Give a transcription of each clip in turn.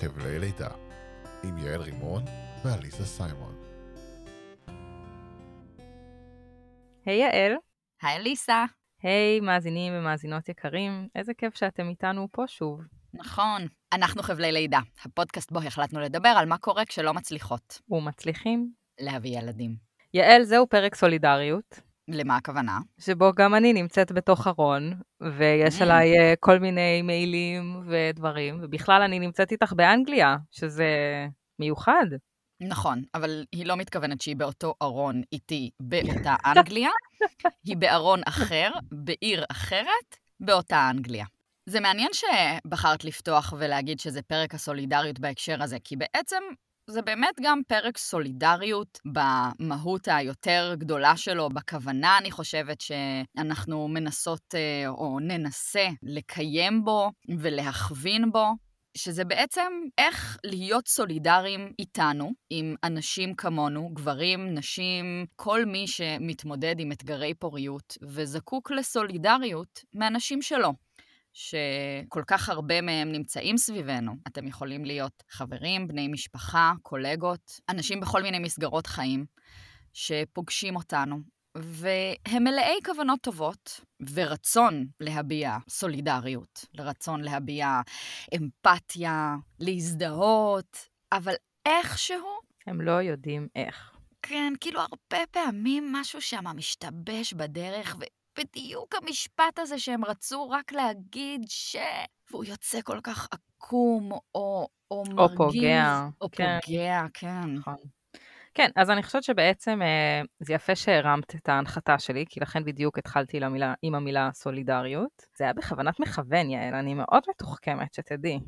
חבלי לידה, עם יעל רימון ואליסה סיימון. היי יעל. היי אליסה. היי מאזינים ומאזינות יקרים, איזה כיף שאתם איתנו פה שוב. נכון, אנחנו חבלי לידה, הפודקאסט בו החלטנו לדבר על מה קורה כשלא מצליחות. ומצליחים. להביא ילדים. יעל, זהו פרק סולידריות. למה הכוונה? שבו גם אני נמצאת בתוך ארון, ויש Mm. עליי אה, כל מיני מיילים ודברים, ובכלל אני נמצאת איתך באנגליה, שזה מיוחד. נכון, אבל היא לא מתכוונת שהיא באותו ארון איתי באותה אנגליה, היא בארון אחר, בעיר אחרת, באותה אנגליה. זה מעניין שבחרת לפתוח ולהגיד שזה פרק הסולידריות בהקשר הזה, כי בעצם זה באמת גם פרק סולידריות במהות היותר גדולה שלו, בכוונה, אני חושבת שאנחנו מנסות אה, או ננסה לקיים בו ולהכווין בו. שזה בעצם איך להיות סולידריים איתנו, עם אנשים כמונו, גברים, נשים, כל מי שמתמודד עם אתגרי פוריות וזקוק לסולידריות מאנשים שלו. שכל כך הרבה מהם נמצאים סביבנו. אתם יכולים להיות חברים, בני משפחה, קולגות, אנשים בכל מיני מסגרות חיים שפוגשים אותנו, והם מלאי כוונות טובות ורצון להביע סולידריות, לרצון להביע אמפתיה, להזדהות, אבל איכשהו... הם לא יודעים איך. כן, כאילו הרבה פעמים משהו שם משתבש בדרך, ובדיוק המשפט הזה שהם רצו רק להגיד ש... והוא יוצא כל כך עקום, או, או, או מרגיז. פוגע. או כן. פוגע, כן. נכון. כן, אז אני חושבת שבעצם אה, זה יפה שהרמת את ההנחתה שלי, כי לכן בדיוק התחלתי למילה, עם המילה סולידריות. זה היה בכוונת מכוון, יעל, אני מאוד מתוחכמת, שתדעי.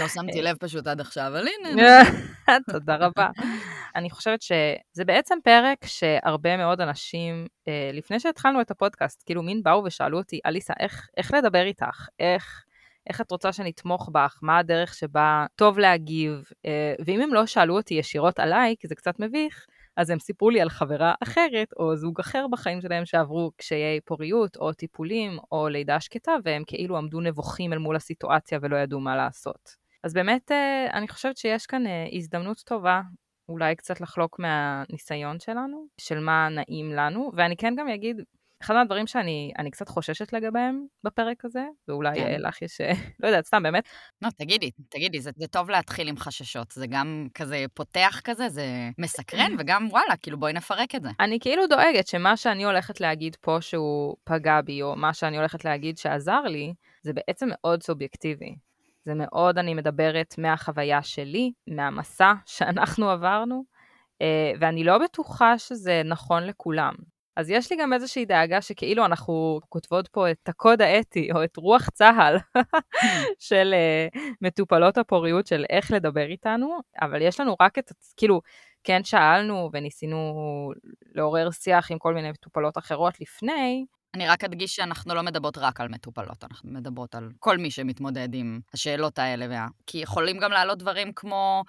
לא שמתי לב פשוט עד עכשיו, אבל הנה. תודה רבה. אני חושבת שזה בעצם פרק שהרבה מאוד אנשים, אה, לפני שהתחלנו את הפודקאסט, כאילו מין באו ושאלו אותי, אליסה, איך, איך לדבר איתך? איך, איך את רוצה שנתמוך בך? מה הדרך שבה טוב להגיב? אה, ואם הם לא שאלו אותי ישירות עליי, כי זה קצת מביך, אז הם סיפרו לי על חברה אחרת, או זוג אחר בחיים שלהם שעברו קשיי פוריות, או טיפולים, או לידה שקטה, והם כאילו עמדו נבוכים אל מול הסיטואציה ולא ידעו מה לעשות. אז באמת, אה, אני חושבת שיש כאן אה, הזדמנות טובה אולי קצת לחלוק מהניסיון שלנו, של מה נעים לנו, ואני כן גם אגיד, אחד מהדברים שאני אני קצת חוששת לגביהם בפרק הזה, ואולי כן. לך יש, אה, לא יודעת, סתם באמת, לא, תגידי, תגידי, זה, זה טוב להתחיל עם חששות. זה גם כזה פותח כזה, זה מסקרן, וגם וואלה, כאילו בואי נפרק את זה. אני כאילו דואגת שמה שאני הולכת להגיד פה שהוא פגע בי, או מה שאני הולכת להגיד שעזר לי, זה בעצם מאוד סובייקטיבי. זה מאוד, אני מדברת מהחוויה שלי, מהמסע שאנחנו עברנו, אה, ואני לא בטוחה שזה נכון לכולם. אז יש לי גם איזושהי דאגה שכאילו אנחנו כותבות פה את הקוד האתי, או את רוח צה"ל של אה, מטופלות הפוריות, של איך לדבר איתנו, אבל יש לנו רק את, כאילו, כן שאלנו וניסינו לעורר שיח עם כל מיני מטופלות אחרות לפני, אני רק אדגיש שאנחנו לא מדברות רק על מטופלות, אנחנו מדברות על כל מי שמתמודד עם השאלות האלה, וה... כי יכולים גם לעלות דברים כמו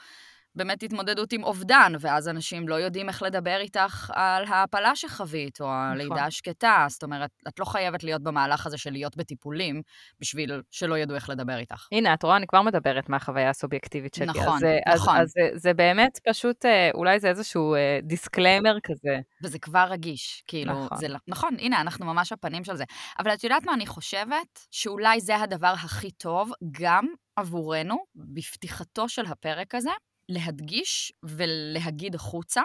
באמת התמודדות עם אובדן, ואז אנשים לא יודעים איך לדבר איתך על ההפלה שחווית, או הלידה נכון. השקטה, זאת אומרת, את לא חייבת להיות במהלך הזה של להיות בטיפולים, בשביל שלא ידעו איך לדבר איתך. הנה, את רואה, אני כבר מדברת מהחוויה הסובייקטיבית שלי. נכון, אז, אה, נכון. אז, אז זה, זה באמת פשוט, אה, אולי זה איזשהו אה, disclaimer כזה. וזה כבר רגיש, כאילו, נכון. נכון. זה לא... נכון, הנה, אנחנו ממש הפנים של זה. אבל את יודעת מה אני חושבת? שאולי זה הדבר הכי טוב, גם עבורנו, בפתיחתו של הפרק הזה, להדגיש ולהגיד החוצה,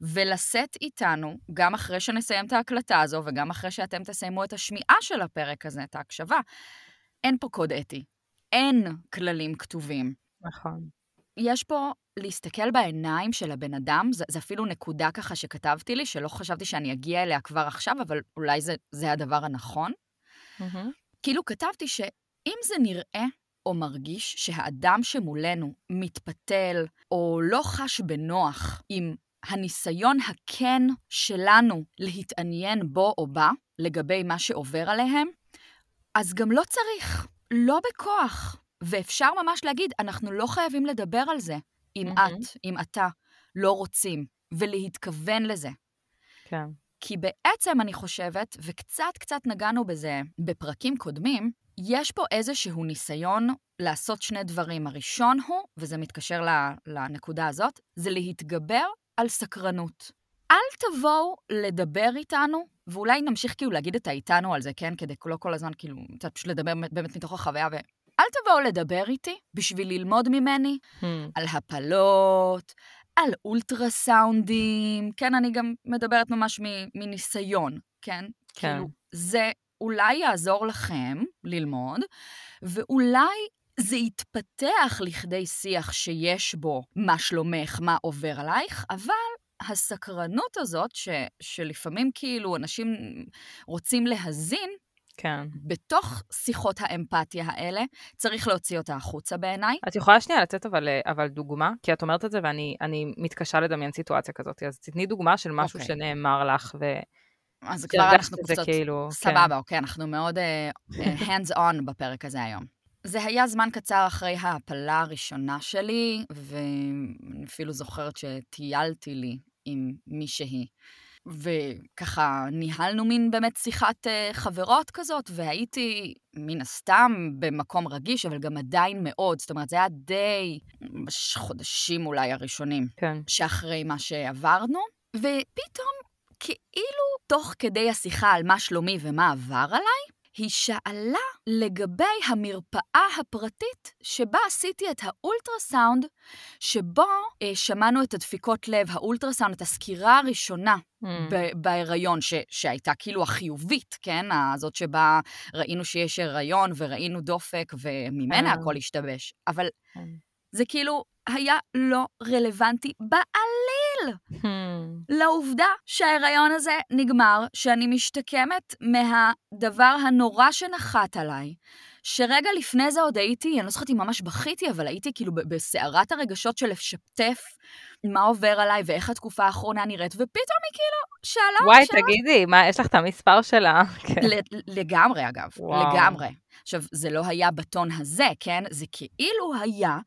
ולשאת איתנו, גם אחרי שנסיים את ההקלטה הזו, וגם אחרי שאתם תסיימו את השמיעה של הפרק הזה, את ההקשבה, אין פה קוד אתי. אין כללים כתובים. נכון. יש פה להסתכל בעיניים של הבן אדם, זה, זה אפילו נקודה ככה שכתבתי לי, שלא חשבתי שאני אגיע אליה כבר עכשיו, אבל אולי זה, זה הדבר הנכון. מהמם. כאילו כתבתי שאם זה נראה או מרגיש שהאדם שמולנו מתפתל או לא חש בנוח עם הניסיון הכן שלנו להתעניין בו או בה לגבי מה שעובר עליהם, אז גם לא צריך, לא בכוח. ואפשר ממש להגיד, אנחנו לא חייבים לדבר על זה, אם מהמם. את, אם אתה, לא רוצים, ולהתכוון לזה. כן. כי בעצם אני חושבת, וקצת קצת נגענו בזה בפרקים קודמים, יש פה איזשהו ניסיון לעשות שני דברים. הראשון הוא, וזה מתקשר לנקודה הזאת, זה להתגבר על סקרנות. אל תבואו לדבר איתנו, ואולי נמשיך כאילו להגיד את האיתנו על זה, כן? כדי לא כל הזמן כאילו, קצת פשוט לדבר באמת מתוך החוויה, ואל תבואו לדבר איתי בשביל ללמוד ממני hmm. על הפלות, על אולטרסאונדים, כן, אני גם מדברת ממש מניסיון, כן? כן. כאילו, זה אולי יעזור לכם ללמוד, ואולי זה יתפתח לכדי שיח שיש בו מה שלומך, מה עובר עלייך, אבל הסקרנות הזאת, ש, שלפעמים כאילו אנשים רוצים להזין, כן. בתוך שיחות האמפתיה האלה, צריך להוציא אותה החוצה בעיניי. את יכולה שנייה לתת אבל, אבל דוגמה? כי את אומרת את זה ואני מתקשה לדמיין סיטואציה כזאת, אז תתני דוגמה של משהו okay. אוקיי. שנאמר לך ו... אז כבר אנחנו קצת, כאילו, סבבה, כן. אוקיי, אנחנו מאוד uh, hands on בפרק הזה היום. זה היה זמן קצר אחרי ההפלה הראשונה שלי, ואני אפילו זוכרת שטיילתי לי עם מישהי. וככה ניהלנו מין באמת שיחת uh, חברות כזאת, והייתי מן הסתם במקום רגיש, אבל גם עדיין מאוד. זאת אומרת, זה היה די חודשים אולי הראשונים, כן. שאחרי מה שעברנו, ופתאום, כאילו, תוך כדי השיחה על מה שלומי ומה עבר עליי, היא שאלה לגבי המרפאה הפרטית שבה עשיתי את האולטרסאונד, שבו אה, שמענו את הדפיקות לב, האולטרסאונד, את הסקירה הראשונה mm. בהיריון, ש- שהייתה כאילו החיובית, כן? הזאת שבה ראינו שיש הריון וראינו דופק וממנה mm. הכל השתבש. אבל mm. זה כאילו היה לא רלוונטי בעליל. לעובדה שההיריון הזה נגמר, שאני משתקמת מהדבר הנורא שנחת עליי, שרגע לפני זה עוד הייתי, אני לא זוכרת אם ממש בכיתי, אבל הייתי כאילו בסערת הרגשות של לשתף מה עובר עליי ואיך התקופה האחרונה נראית, ופתאום היא כאילו שאלה... וואי, שאלה... תגידי, מה, יש לך את המספר שלה? כן. לגמרי, אגב, וואו. לגמרי. עכשיו, זה לא היה בטון הזה, כן? זה כאילו היה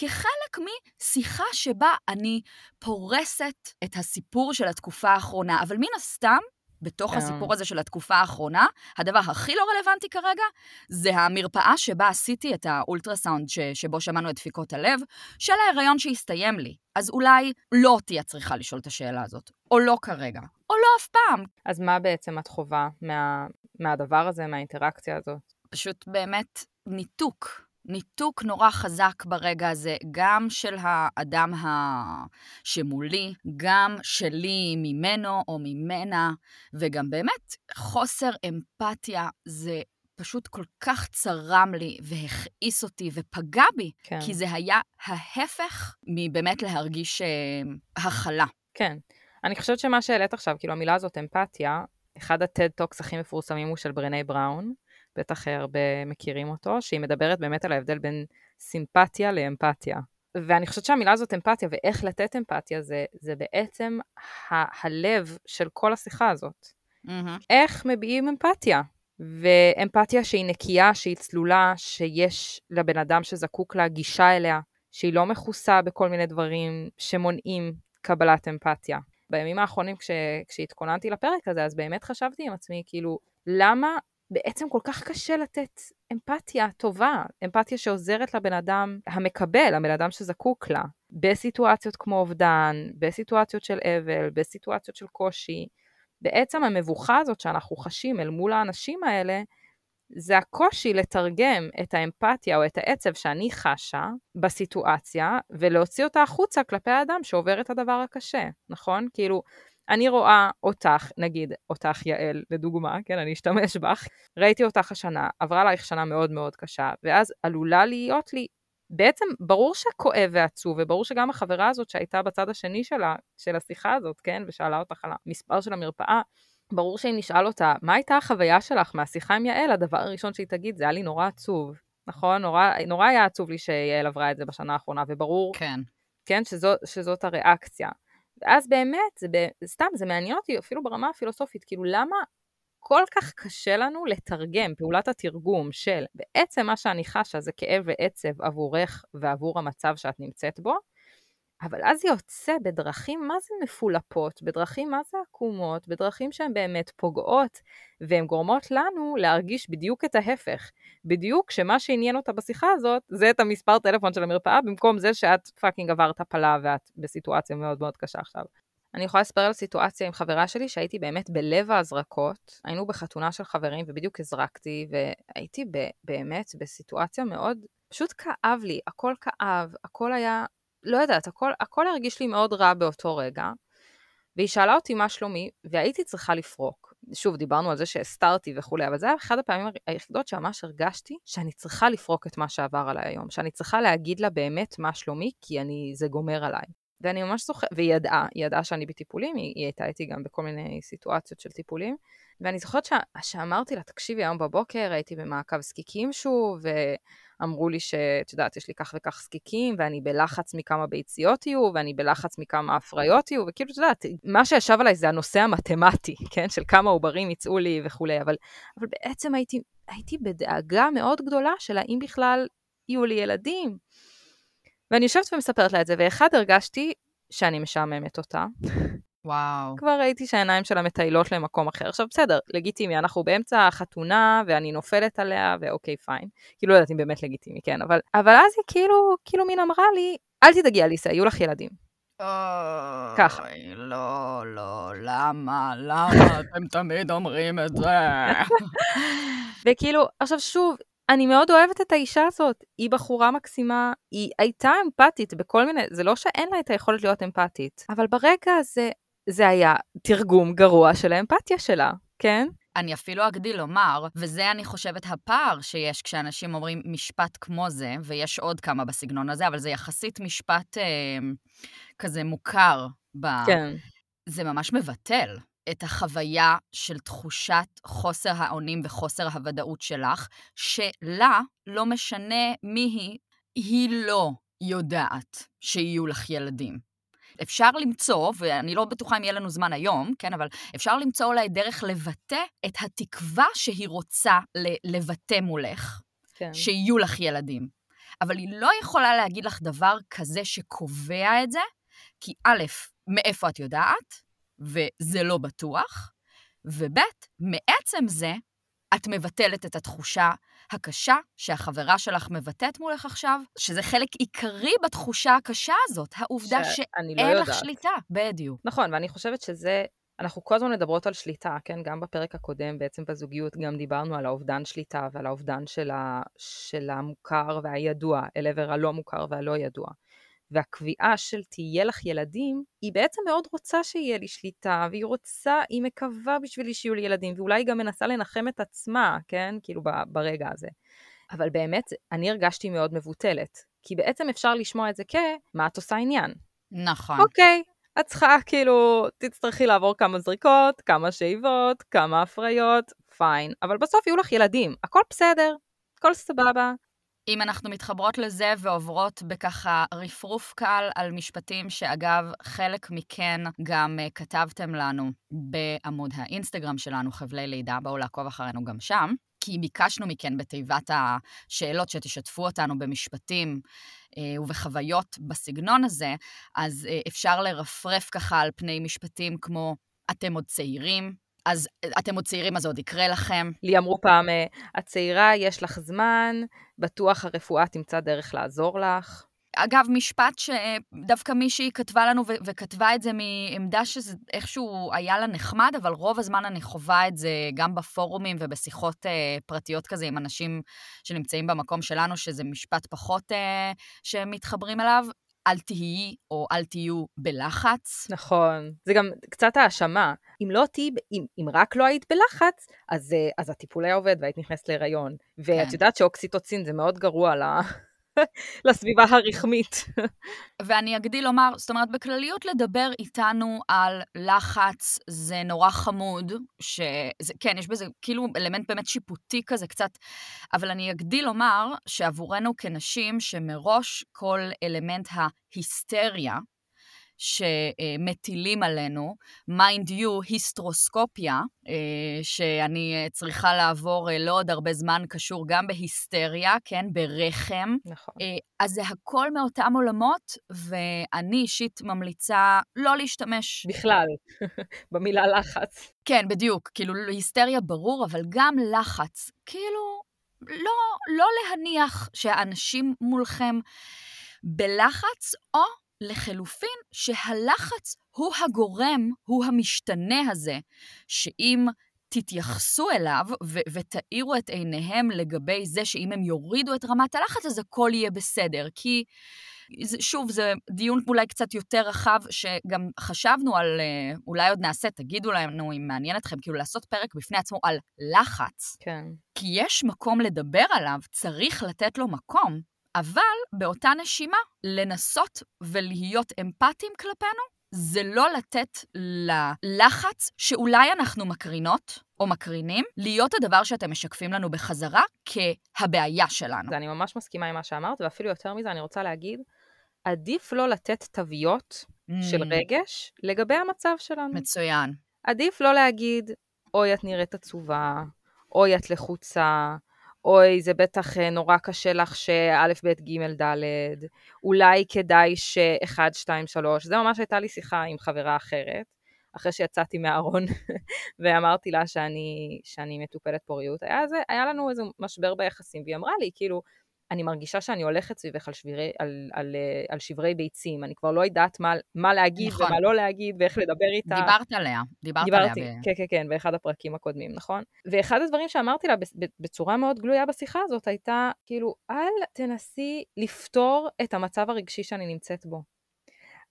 כחלק משיחה שבה אני פורסת את הסיפור של התקופה האחרונה, אבל מן הסתם, בתוך. כן. הסיפור הזה של התקופה האחרונה, הדבר הכי לא רלוונטי כרגע, זה המרפאה שבה עשיתי את האולטרסאונד ש- שבו שמענו את דפיקות הלב, של ההיריון שהסתיים לי. אז אולי לא תהיה צריכה לשאול את השאלה הזאת, או לא כרגע, או לא אף פעם. אז מה בעצם את חווה מה, מהדבר הזה, מהאינטראקציה הזאת? פשוט באמת ניתוק. ניתוק נורא חזק ברגע הזה, גם של האדם שמולי, גם שלי ממנו או ממנה, וגם באמת חוסר אמפתיה זה פשוט כל כך צרם לי והכעיס אותי ופגע בי, כן. כי זה היה ההפך מבאמת להרגיש uh, הכלה. כן. אני חושבת שמה שהעלית עכשיו, כאילו המילה הזאת אמפתיה, אחד ה TED Talks הכי מפורסמים הוא של ברנה בראון, בטח הרבה מכירים אותו, שהיא מדברת באמת על ההבדל בין סימפתיה לאמפתיה. ואני חושבת שהמילה הזאת אמפתיה, ואיך לתת אמפתיה, זה, זה בעצם ה- הלב של כל השיחה הזאת. Mm-hmm. איך מביעים אמפתיה? ואמפתיה שהיא נקייה, שהיא צלולה, שיש לבן אדם שזקוק לה גישה אליה, שהיא לא מכוסה בכל מיני דברים שמונעים קבלת אמפתיה. בימים האחרונים כש, כשהתכוננתי לפרק הזה, אז באמת חשבתי עם עצמי, כאילו, למה בעצם כל כך קשה לתת אמפתיה טובה, אמפתיה שעוזרת לבן אדם המקבל, הבן אדם שזקוק לה, בסיטואציות כמו אובדן, בסיטואציות של אבל, בסיטואציות של קושי. בעצם המבוכה הזאת שאנחנו חשים אל מול האנשים האלה, זה הקושי לתרגם את האמפתיה או את העצב שאני חשה בסיטואציה, ולהוציא אותה החוצה כלפי האדם שעובר את הדבר הקשה, נכון? כאילו, אני רואה אותך, נגיד אותך יעל, לדוגמה, כן, אני אשתמש בך, ראיתי אותך השנה, עברה עלייך שנה מאוד מאוד קשה, ואז עלולה להיות לי, בעצם ברור שכואב ועצוב, וברור שגם החברה הזאת שהייתה בצד השני שלה, של השיחה הזאת, כן, ושאלה אותך על המספר של המרפאה, ברור שאם נשאל אותה, מה הייתה החוויה שלך מהשיחה עם יעל, הדבר הראשון שהיא תגיד, זה היה לי נורא עצוב. נכון? נורא, נורא היה עצוב לי שיעל עברה את זה בשנה האחרונה, וברור, כן, כן שזו, שזאת הריאקציה. ואז באמת, זה ב... סתם, זה מעניין אותי אפילו ברמה הפילוסופית, כאילו למה כל כך קשה לנו לתרגם, פעולת התרגום של בעצם מה שאני חשה זה כאב ועצב עבורך ועבור המצב שאת נמצאת בו, אבל אז יוצא בדרכים מה זה מפולפות, בדרכים מה זה עקומות, בדרכים שהן באמת פוגעות, והן גורמות לנו להרגיש בדיוק את ההפך. בדיוק שמה שעניין אותה בשיחה הזאת, זה את המספר טלפון של המרפאה, במקום זה שאת fucking עברת הפלה ואת בסיטואציה מאוד מאוד קשה עכשיו. אני יכולה לספר על סיטואציה עם חברה שלי שהייתי באמת בלב ההזרקות. היינו בחתונה של חברים ובדיוק הזרקתי, והייתי ב- באמת בסיטואציה מאוד, פשוט כאב לי, הכל כאב, הכל היה, לא יודעת, הכל, הכל הרגיש לי מאוד רע באותו רגע. והיא שאלה אותי מה שלומי, והייתי צריכה לפרוק. שוב, דיברנו על זה שהסתרתי וכולי, אבל זה היה אחת הפעמים היחידות שממש הרגשתי שאני צריכה לפרוק את מה שעבר עליי היום, שאני צריכה להגיד לה באמת מה שלומי, כי אני, זה גומר עליי. ואני ממש זוכרת, והיא ידעה, היא ידעה שאני בטיפולים, היא, היא הייתה איתי גם בכל מיני סיטואציות של טיפולים. ואני זוכרת ש, שאמרתי לה, תקשיבי, היום בבוקר הייתי במעקב זקיקים שוב, ואמרו לי שאת יודעת, יש לי כך וכך זקיקים, ואני בלחץ מכמה ביציות יהיו, ואני בלחץ מכמה הפריות יהיו, וכאילו, את יודעת, מה שישב עליי זה הנושא המתמטי, כן? של כמה עוברים יצאו לי וכולי, אבל, אבל בעצם הייתי, הייתי בדאגה מאוד גדולה של האם בכלל יהיו לי ילדים. ואני יושבת ומספרת לה את זה, ואחד הרגשתי שאני משעממת אותה. וואו. כבר ראיתי שהעיניים שלה מטיילות למקום אחר. עכשיו בסדר, לגיטימי, אנחנו באמצע החתונה ואני נופלת עליה ואוקיי פיין. כאילו לא יודעת אם באמת לגיטימי, כן, אבל, אבל אז היא כאילו, כאילו מין אמרה לי, אל תדאגי אליסה, יהיו לך ילדים. ככה. לא, לא, למה, למה אתם תמיד אומרים את זה? וכאילו, עכשיו שוב, אני מאוד אוהבת את האישה הזאת, היא בחורה מקסימה, היא הייתה אמפתית בכל מיני, זה לא שאין לה את היכולת להיות אמפתית, אבל ברגע הזה, זה היה תרגום גרוע של האמפתיה שלה, כן? אני אפילו אגדיל לומר, וזה אני חושבת הפער שיש כשאנשים אומרים משפט כמו זה, ויש עוד כמה בסגנון הזה, אבל זה יחסית משפט אה, כזה מוכר. ב... כן. זה ממש מבטל. את החוויה של תחושת חוסר האונים וחוסר הוודאות שלך, שלה לא משנה מי היא, היא לא יודעת שיהיו לך ילדים. אפשר למצוא, ואני לא בטוחה אם יהיה לנו זמן היום, כן, אבל אפשר למצוא אולי דרך לבטא את התקווה שהיא רוצה לבטא מולך, כן. שיהיו לך ילדים. אבל היא לא יכולה להגיד לך דבר כזה שקובע את זה, כי א', מאיפה את יודעת? וזה לא בטוח, וב', מעצם זה, את מבטלת את התחושה הקשה שהחברה שלך מבטאת מולך עכשיו, שזה חלק עיקרי בתחושה הקשה הזאת, העובדה שאין לא לך שליטה. בדיוק. נכון, ואני חושבת שזה אנחנו כל הזמן מדברות על שליטה, כן? גם בפרק הקודם, בעצם בזוגיות, גם דיברנו על האובדן שליטה ועל האובדן של, ה, של המוכר והידוע אל עבר הלא מוכר והלא ידוע. והקביעה של תהיה לך ילדים, היא בעצם מאוד רוצה שיהיה לי שליטה, והיא רוצה, היא מקווה בשבילי שיהיו לי ילדים, ואולי היא גם מנסה לנחם את עצמה, כן? כאילו ברגע הזה. אבל באמת, אני הרגשתי מאוד מבוטלת, כי בעצם אפשר לשמוע את זה כ, מה את עושה עניין? נכון. אוקיי, את צריכה, כאילו, תצטרכי לעבור כמה זריקות, כמה שאיבות, כמה הפריות, פיין, אבל בסוף יהיו לך ילדים, הכל בסדר, הכל סבבה, אם אנחנו מתחברות לזה ועוברות בככה רפרוף קל על משפטים שאגב, חלק מכן גם uh, כתבתם לנו בעמוד האינסטגרם שלנו, חבלי לידה, בואו לעקוב אחרינו גם שם. כי ביקשנו מכן בתיבת השאלות שתשתפו אותנו במשפטים uh, ובחוויות בסגנון הזה, אז uh, אפשר לרפרף ככה על פני משפטים כמו אתם עוד צעירים, אז אתם עוד צעירים, אז זה עוד יקרה לכם. לי אמרו פעם, את צעירה, יש לך זמן, בטוח הרפואה תמצא דרך לעזור לך. אגב, משפט שדווקא מישהי כתבה לנו ו- וכתבה את זה מעמדה שזה איכשהו היה לה נחמד, אבל רוב הזמן אני חווה את זה גם בפורומים ובשיחות אה, פרטיות כזה עם אנשים שנמצאים במקום שלנו, שזה משפט פחות אה, שמתחברים אליו. אל תהיי או אל תהיו בלחץ. נכון. זה גם קצת האשמה. אם לא תהיי, אם, אם רק לא היית בלחץ, אז, אה, אז הטיפול היה עובד והיית נכנסת להיריון. ואת כן. יודעת שאוקסיטוצין זה מאוד גרוע ל... לסביבה הרחמית. ואני אגדיל לומר, זאת אומרת, בכלליות לדבר איתנו על לחץ זה נורא חמוד, שזה, כן, יש בזה כאילו אלמנט באמת שיפוטי כזה קצת, אבל אני אגדיל לומר שעבורנו כנשים, שמראש כל אלמנט ההיסטריה, שמטילים עלינו, mind you, היסטרוסקופיה, אה, שאני אה, צריכה לעבור לא עוד הרבה זמן, קשור גם בהיסטריה, כן, ברחם. נכון. אז זה הכל מאותם עולמות, ואני אישית ממליצה לא להשתמש. בכלל, במילה לחץ. כן, בדיוק. כאילו, היסטריה ברור, אבל גם לחץ. כאילו, לא, לא להניח שהאנשים מולכם בלחץ, או לחלופין, שהלחץ הוא הגורם, הוא המשתנה הזה, שאם תתייחסו אליו ו- ותאירו את עיניהם לגבי זה שאם הם יורידו את רמת הלחץ, אז הכל יהיה בסדר. כי, שוב, זה דיון אולי קצת יותר רחב, שגם חשבנו על, אה, אולי עוד נעשה, תגידו לנו אם מעניין אתכם, כאילו לעשות פרק בפני עצמו על לחץ. כן. כי יש מקום לדבר עליו, צריך לתת לו מקום. אבל באותה נשימה, לנסות ולהיות אמפתיים כלפינו, זה לא לתת ללחץ שאולי אנחנו מקרינות או מקרינים, להיות הדבר שאתם משקפים לנו בחזרה כהבעיה שלנו. אני ממש מסכימה עם מה שאמרת, ואפילו יותר מזה אני רוצה להגיד, עדיף לא לתת תוויות mm. של רגש לגבי המצב שלנו. מצוין. עדיף לא להגיד, אוי, את נראית עצובה, אוי, את לחוצה, אוי, זה בטח אה, נורא קשה לך שא', ב', ג', ד', אולי כדאי שאחד, שתיים, שלוש. זה ממש הייתה לי שיחה עם חברה אחרת, אחרי שיצאתי מהארון ואמרתי לה שאני, שאני מטופלת פוריות. היה, זה, היה לנו איזה משבר ביחסים, והיא אמרה לי, כאילו, אני מרגישה שאני הולכת סביבך על, שבירי, על, על, אה, על שברי ביצים, אני כבר לא יודעת מה, מה להגיד נכון. ומה לא להגיד ואיך לדבר איתה. דיברת עליה, דיברת דיברתי, עליה. כן, כן, כן, באחד הפרקים הקודמים, נכון? ואחד הדברים שאמרתי לה בצורה מאוד גלויה בשיחה הזאת הייתה, כאילו, אל תנסי לפתור את המצב הרגשי שאני נמצאת בו.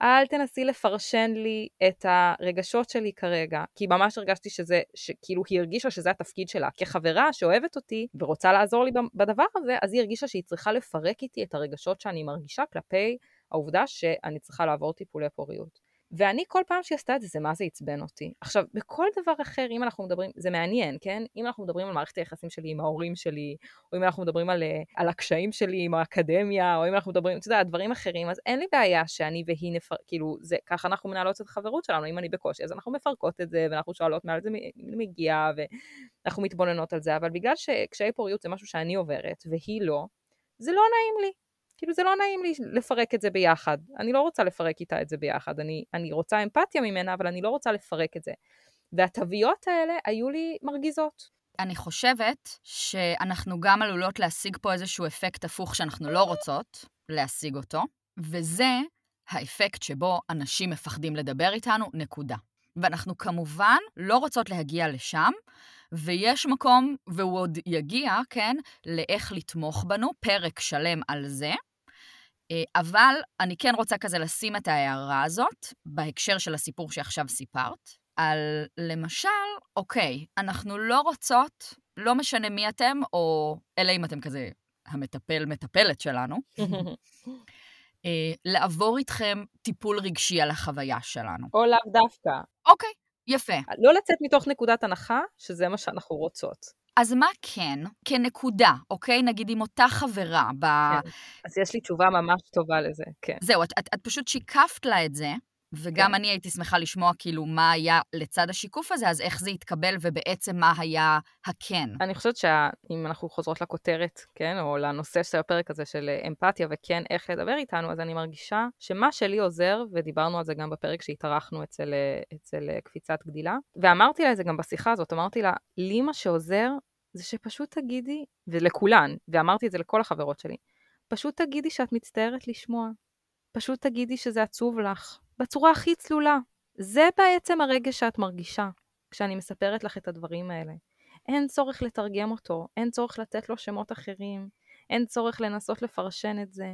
אל תנסי לפרשן לי את הרגשות שלי כרגע, כי ממש הרגשתי שזה, שכאילו היא הרגישה שזה התפקיד שלה. כחברה שאוהבת אותי ורוצה לעזור לי בדבר הזה, אז היא הרגישה שהיא צריכה לפרק איתי את הרגשות שאני מרגישה כלפי העובדה שאני צריכה לעבור טיפולי פוריות. ואני כל פעם שהיא עשתה את זה, זה מה זה עצבן אותי. עכשיו, בכל דבר אחר, אם אנחנו מדברים, זה מעניין, כן? אם אנחנו מדברים על מערכת היחסים שלי עם ההורים שלי, או אם אנחנו מדברים על, אה, על הקשיים שלי עם האקדמיה, או אם אנחנו מדברים, אתה יודע, דברים אחרים, אז אין לי בעיה שאני והיא נפר... כאילו, זה, ככה אנחנו מנהלות את החברות שלנו, אם אני בקושי, אז אנחנו מפרקות את זה, ואנחנו שואלות מעל זה מגיע, ואנחנו מתבוננות על זה, אבל בגלל שקשיי פוריות זה משהו שאני עוברת, והיא לא, זה לא נעים לי. כאילו זה לא נעים לי לפרק את זה ביחד. אני לא רוצה לפרק איתה את זה ביחד. אני, אני רוצה אמפתיה ממנה, אבל אני לא רוצה לפרק את זה. והתוויות האלה היו לי מרגיזות. אני חושבת שאנחנו גם עלולות להשיג פה איזשהו אפקט הפוך שאנחנו לא רוצות להשיג אותו, וזה האפקט שבו אנשים מפחדים לדבר איתנו, נקודה. ואנחנו כמובן לא רוצות להגיע לשם, ויש מקום, והוא עוד יגיע, כן, לאיך לתמוך בנו, פרק שלם על זה. אה, אבל אני כן רוצה כזה לשים את ההערה הזאת, בהקשר של הסיפור שעכשיו סיפרת, על למשל, אוקיי, אנחנו לא רוצות, לא משנה מי אתם, או אלא אם אתם כזה המטפל, מטפלת שלנו, אה, לעבור איתכם טיפול רגשי על החוויה שלנו. או לאו דווקא. אוקיי, יפה. לא לצאת מתוך נקודת הנחה שזה מה שאנחנו רוצות. אז מה כן, כנקודה, אוקיי? נגיד עם אותה חברה ב... כן. אז יש לי תשובה ממש טובה לזה, כן. זהו, את, את, את פשוט שיקפת לה את זה, וגם כן. אני הייתי שמחה לשמוע כאילו מה היה לצד השיקוף הזה, אז איך זה התקבל ובעצם מה היה הכן. אני חושבת שאם אנחנו חוזרות לכותרת, כן, או לנושא של הפרק הזה של אמפתיה וכן איך לדבר איתנו, אז אני מרגישה שמה שלי עוזר, ודיברנו על זה גם בפרק שהתארחנו אצל, אצל קפיצת גדילה, ואמרתי לה את זה גם בשיחה הזאת, אמרתי לה, לי מה שעוזר זה שפשוט תגידי, ולכולן, ואמרתי את זה לכל החברות שלי, פשוט תגידי שאת מצטערת לשמוע. פשוט תגידי שזה עצוב לך, בצורה הכי צלולה. זה בעצם הרגש שאת מרגישה כשאני מספרת לך את הדברים האלה. אין צורך לתרגם אותו, אין צורך לתת לו שמות אחרים, אין צורך לנסות לפרשן את זה.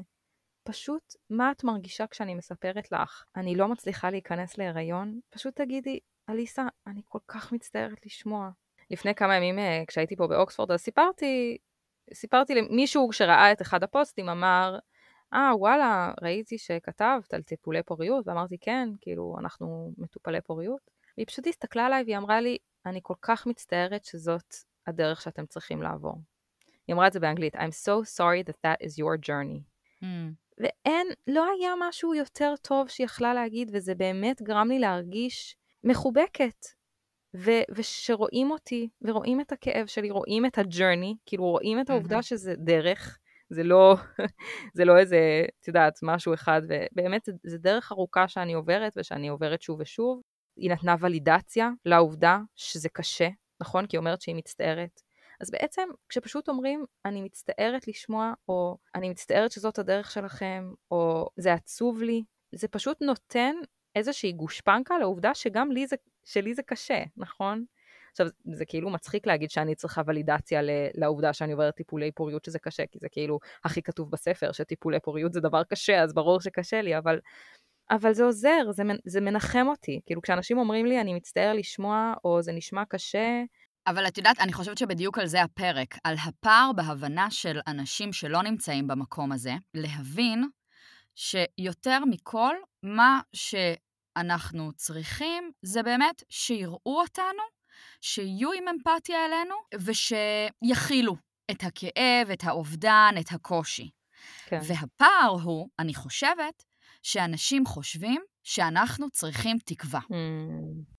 פשוט, מה את מרגישה כשאני מספרת לך, אני לא מצליחה להיכנס להיריון? פשוט תגידי, אליסה, אני כל כך מצטערת לשמוע. לפני כמה ימים אה, כשהייתי פה באוקספורד, אז סיפרתי, סיפרתי למישהו שראה את אחד הפוסטים, אמר, אה, ah, וואלה, ראיתי שכתבת על טיפולי פוריות, ואמרתי, כן, כאילו, אנחנו מטופלי פוריות. והיא פשוט הסתכלה עליי והיא אמרה לי, אני כל כך מצטערת שזאת הדרך שאתם צריכים לעבור. היא אמרה את זה באנגלית, I'm so sorry that that is your journey. Mm. ואין, לא היה משהו יותר טוב שהיא יכלה להגיד, וזה באמת גרם לי להרגיש מחובקת. ו- ושרואים אותי, ורואים את הכאב שלי, רואים את הג'רני, כאילו רואים את העובדה mm-hmm. שזה דרך, זה לא, זה לא איזה, את יודעת, משהו אחד, ובאמת זה, זה דרך ארוכה שאני עוברת, ושאני עוברת שוב ושוב. היא נתנה ולידציה לעובדה שזה קשה, נכון? כי היא אומרת שהיא מצטערת. אז בעצם, כשפשוט אומרים, אני מצטערת לשמוע, או אני מצטערת שזאת הדרך שלכם, או זה עצוב לי, זה פשוט נותן איזושהי גושפנקה לעובדה שגם לי זה, שלי זה קשה, נכון? עכשיו, זה כאילו מצחיק להגיד שאני צריכה ולידציה לעובדה שאני עוברת טיפולי פוריות שזה קשה, כי זה כאילו הכי כתוב בספר, שטיפולי פוריות זה דבר קשה, אז ברור שקשה לי, אבל, אבל זה עוזר, זה, זה מנחם אותי. כאילו, כשאנשים אומרים לי, אני מצטער לשמוע, או זה נשמע קשה, אבל את יודעת, אני חושבת שבדיוק על זה הפרק, על הפער בהבנה של אנשים שלא נמצאים במקום הזה, להבין שיותר מכל, מה שאנחנו צריכים זה באמת שיראו אותנו, שיהיו עם אמפתיה אלינו, ושיכילו את הכאב, את האובדן, את הקושי. כן. והפער הוא, אני חושבת, שאנשים חושבים שאנחנו צריכים תקווה. Mm.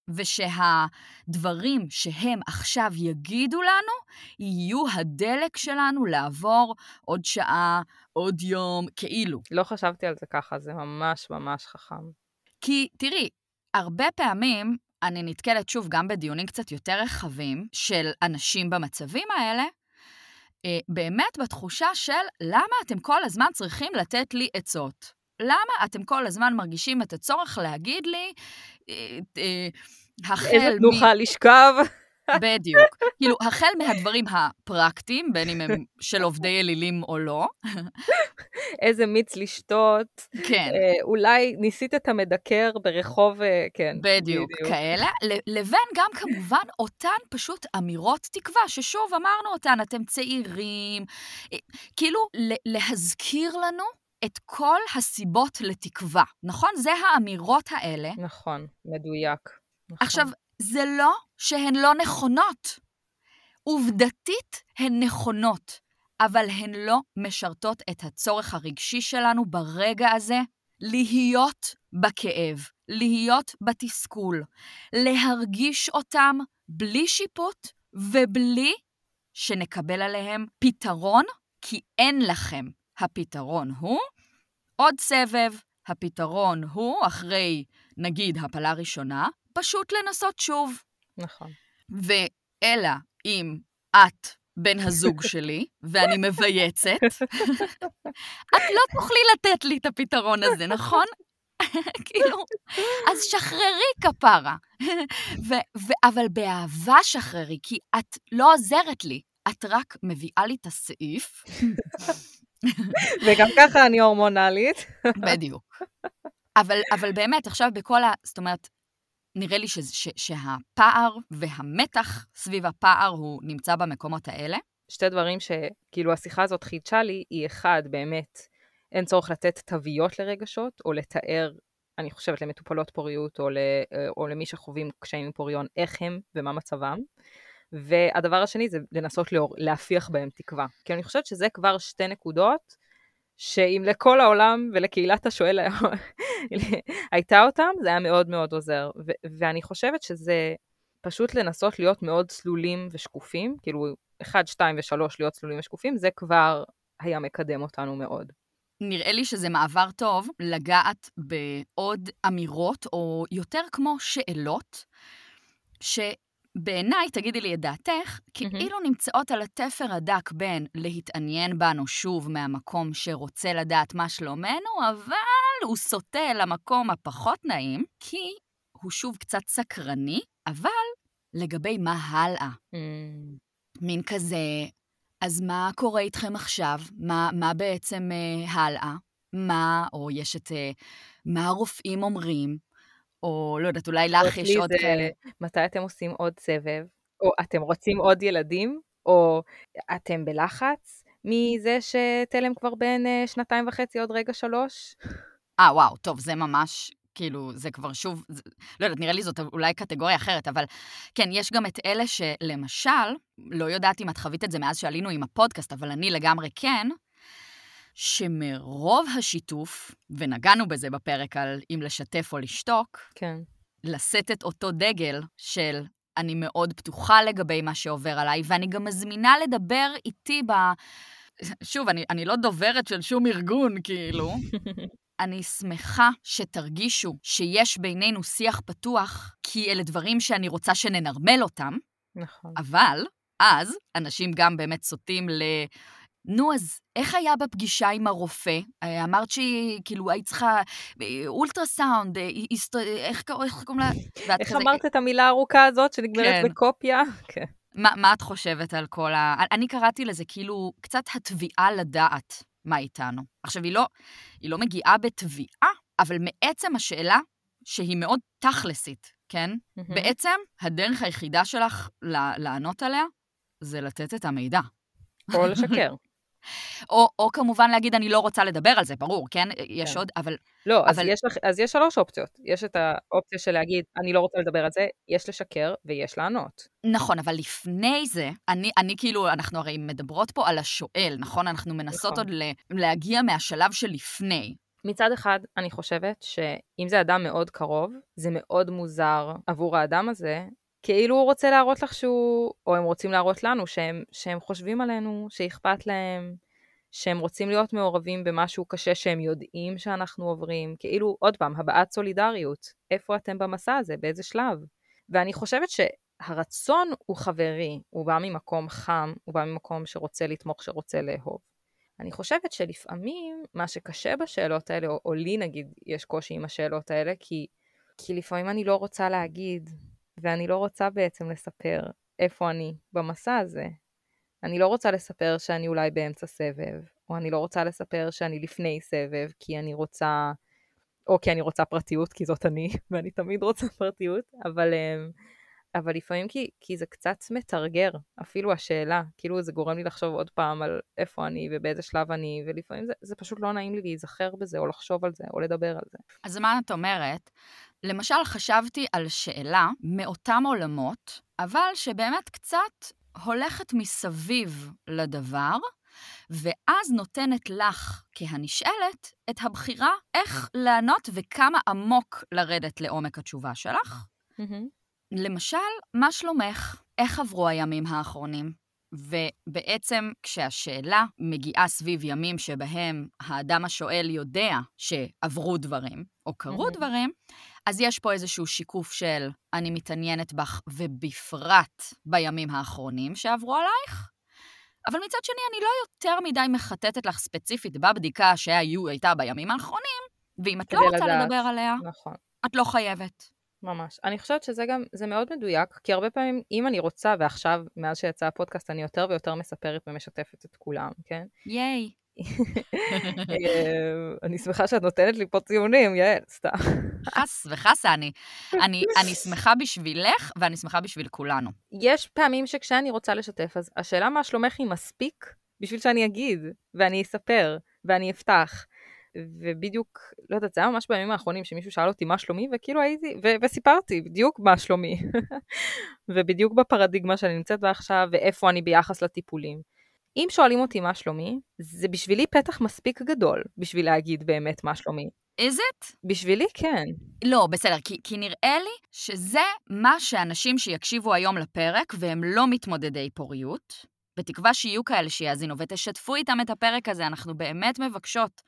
ושהדברים שהם עכשיו יגידו לנו, יהיו הדלק שלנו לעבור עוד שעה, עוד יום, כאילו. לא חשבתי על זה ככה, זה ממש ממש חכם. כי תראי, הרבה פעמים אני נתקלת שוב גם בדיונים קצת יותר רחבים של אנשים במצבים האלה, אה, באמת בתחושה של למה אתם כל הזמן צריכים לתת לי עצות? למה אתם כל הזמן מרגישים את הצורך להגיד לי, אה, אה, החל מ... איזה תנוחה לשכב. בדיוק. כאילו, החל מהדברים הפרקטיים, בין אם הם של עובדי אלילים או לא. איזה מיץ לשתות. כן. אה, אולי ניסית את המדקר ברחוב, אה, כן. בדיוק, בדיוק. כאלה. לבין גם כמובן אותן פשוט אמירות תקווה, ששוב אמרנו אותן, אתם צעירים. אה, כאילו, להזכיר לנו את כל הסיבות לתקווה, נכון? זה האמירות האלה. נכון, מדויק. נכון. עכשיו, זה לא שהן לא נכונות. עובדתית הן נכונות, אבל הן לא משרתות את הצורך הרגשי שלנו ברגע הזה להיות בכאב, להיות בתסכול, להרגיש אותם בלי שיפוט ובלי שנקבל עליהם פתרון, כי אין לכם. הפתרון הוא עוד סבב. הפתרון הוא, אחרי, נגיד, הפלה ראשונה, פשוט לנסות שוב. נכון. ואלא אם את בן הזוג שלי, ואני מבייצת, את לא תוכלי לתת לי את הפתרון הזה, נכון? כאילו, אז שחררי כפרה. ו- ו- אבל באהבה שחררי, כי את לא עוזרת לי, את רק מביאה לי את הסעיף. וגם ככה אני הורמונלית. בדיוק. אבל, אבל באמת, עכשיו בכל ה... זאת אומרת, נראה לי ש, ש, שהפער והמתח סביב הפער הוא נמצא במקומות האלה. שתי דברים שכאילו השיחה הזאת חידשה לי, היא אחד, באמת, אין צורך לתת תוויות לרגשות, או לתאר, אני חושבת, למטופלות פוריות, או, ל, או למי שחווים קשיים עם פוריון, איך הם ומה מצבם. והדבר השני זה לנסות להפיח בהם תקווה. כי אני חושבת שזה כבר שתי נקודות שאם לכל העולם ולקהילת השואל הייתה אותם, זה היה מאוד מאוד עוזר. ו- ואני חושבת שזה פשוט לנסות להיות מאוד צלולים ושקופים, כאילו 1, 2 ו-3 להיות צלולים ושקופים, זה כבר היה מקדם אותנו מאוד. נראה לי שזה מעבר טוב לגעת בעוד אמירות, או יותר כמו שאלות, ש... בעיניי, תגידי לי את דעתך, כאילו נמצאות על התפר הדק בין להתעניין בנו שוב מהמקום שרוצה לדעת מה שלומנו, אבל הוא סוטה למקום הפחות נעים, כי הוא שוב קצת סקרני, אבל לגבי מה הלאה. Mm. מין כזה, אז מה קורה איתכם עכשיו? מה, מה בעצם אה, הלאה? מה, או יש את אה, מה הרופאים אומרים? או לא יודעת, אולי לך יש עוד כאלה. מתי אתם עושים עוד סבב? או אתם רוצים עוד ילדים? או אתם בלחץ מזה שתלם כבר בן אה, שנתיים וחצי, עוד רגע שלוש? אה, וואו, טוב, זה ממש, כאילו, זה כבר שוב, זה, לא יודעת, נראה לי זאת אולי קטגוריה אחרת, אבל כן, יש גם את אלה שלמשל, לא יודעת אם את חווית את זה מאז שעלינו עם הפודקאסט, אבל אני לגמרי כן, שמרוב השיתוף, ונגענו בזה בפרק על אם לשתף או לשתוק, כן. לשאת את אותו דגל של אני מאוד פתוחה לגבי מה שעובר עליי, ואני גם מזמינה לדבר איתי ב... שוב, אני, אני לא דוברת של שום ארגון, כאילו. אני שמחה שתרגישו שיש בינינו שיח פתוח, כי אלה דברים שאני רוצה שננרמל אותם, נכון. אבל אז אנשים גם באמת סוטים ל... נו, אז איך היה בפגישה עם הרופא? אה, אמרת שהיא, כאילו, היית צריכה אה, אולטרסאונד, אה. איך קוראים לה? איך אמרת את המילה הארוכה הזאת שנגמרת כן. בקופיה? כן. מה, את חושבת על כל ה... אני קראתי לזה כאילו קצת התביעה לדעת מה איתנו. עכשיו, היא לא, היא לא מגיעה בתביעה, אבל מעצם השאלה, שהיא מאוד תכלסית, כן? בעצם, הדרך היחידה שלך לענות עליה, זה לתת את המידע. או לשקר. או, או כמובן להגיד, אני לא רוצה לדבר על זה, ברור, כן? יש כן. עוד, אבל לא, אז אבל- יש לך- אז יש שלוש אופציות. יש את האופציה של להגיד, אני לא רוצה לדבר על זה, יש לשקר ויש לענות. נכון, אבל לפני זה, אני, אני כאילו, אנחנו הרי מדברות פה על השואל, נכון? אנחנו מנסות נכון. עוד ל- להגיע מהשלב שלפני. מצד אחד, אני חושבת שאם זה אדם מאוד קרוב, זה מאוד מוזר עבור האדם הזה, כאילו הוא רוצה להראות לך שהוא, או הם רוצים להראות לנו שהם, שהם חושבים עלינו, שאכפת להם, שהם רוצים להיות מעורבים במשהו קשה שהם יודעים שאנחנו עוברים, כאילו, עוד פעם, הבעת סולידריות. איפה אתם במסע הזה? באיזה שלב? ואני חושבת שהרצון הוא חברי, הוא בא ממקום חם, הוא בא ממקום שרוצה לתמוך, שרוצה לאהוב. אני חושבת שלפעמים מה שקשה בשאלות האלה, או, או לי נגיד יש קושי עם השאלות האלה, כי, כי לפעמים אני לא רוצה להגיד, ואני לא רוצה בעצם לספר איפה אני במסע הזה. אני לא רוצה לספר שאני אולי באמצע סבב, או אני לא רוצה לספר שאני לפני סבב, כי אני רוצה, או כי אני רוצה פרטיות, כי זאת אני, ואני תמיד רוצה פרטיות, אבל, אמ, אבל לפעמים כי, כי זה קצת מתרגר, אפילו השאלה, כאילו זה גורם לי לחשוב עוד פעם על איפה אני ובאיזה שלב אני, ולפעמים זה, זה פשוט לא נעים לי להיזכר בזה, או לחשוב על זה, או לדבר על זה. אז מה את אומרת? למשל, חשבתי על שאלה מאותם עולמות, אבל שבאמת קצת הולכת מסביב לדבר, ואז נותנת לך, כהנשאלת, את הבחירה איך לענות וכמה עמוק לרדת לעומק התשובה שלך. למשל, מה שלומך? איך עברו הימים האחרונים? ובעצם כשהשאלה מגיעה סביב ימים שבהם האדם השואל יודע שעברו דברים, או קרו מהמם. דברים, אז יש פה איזשהו שיקוף של אני מתעניינת בך, ובפרט בימים האחרונים שעברו עלייך. אבל מצד שני, אני לא יותר מדי מחטטת לך ספציפית בבדיקה שהייתה בימים האחרונים, ואם את לא רוצה לדעת. לדבר עליה, נכון. את לא חייבת. ממש. אני חושבת שזה גם, זה מאוד מדויק, כי הרבה פעמים, אם אני רוצה, ועכשיו, מאז שיצא הפודקאסט, אני יותר ויותר מספרת ומשתפת את כולם, כן? ייי. אה, אני שמחה שאת נותנת לי פה ציונים, יעל, סתם. חס וחסה, אני, אני, אני שמחה בשבילך, ואני שמחה בשביל כולנו. יש פעמים שכשאני רוצה לשתף, אז השאלה מה שלומך היא מספיק בשביל שאני אגיד, ואני אספר, ואני אפתח. ובדיוק, לא יודעת, זה היה ממש בימים האחרונים שמישהו שאל אותי מה שלומי, וכאילו הייתי, ו- וסיפרתי בדיוק מה שלומי. ובדיוק בפרדיגמה שאני נמצאת בה עכשיו, ואיפה אני ביחס לטיפולים. אם שואלים אותי מה שלומי, זה בשבילי פתח מספיק גדול בשביל להגיד באמת מה שלומי. is it? בשבילי כן. לא, בסדר, כי, כי נראה לי שזה מה שאנשים שיקשיבו היום לפרק, והם לא מתמודדי פוריות, בתקווה שיהיו כאלה שיאזינו ותשתפו איתם את הפרק הזה, אנחנו באמת מבקשות.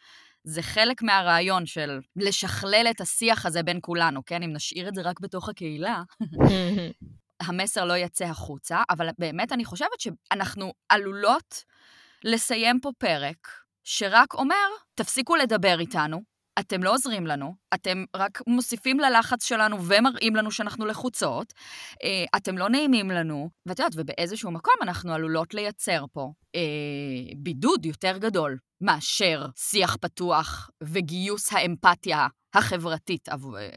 זה חלק מהרעיון של לשכלל את השיח הזה בין כולנו, כן? אם נשאיר את זה רק בתוך הקהילה, המסר לא יצא החוצה, אבל באמת אני חושבת שאנחנו עלולות לסיים פה פרק שרק אומר, תפסיקו לדבר איתנו, אתם לא עוזרים לנו, אתם רק מוסיפים ללחץ שלנו ומראים לנו שאנחנו לחוצות, אה, אתם לא נעימים לנו, ואת יודעת, ובאיזשהו מקום אנחנו עלולות לייצר פה אה, בידוד יותר גדול מאשר שיח פתוח וגיוס האמפתיה החברתית עבור, אה,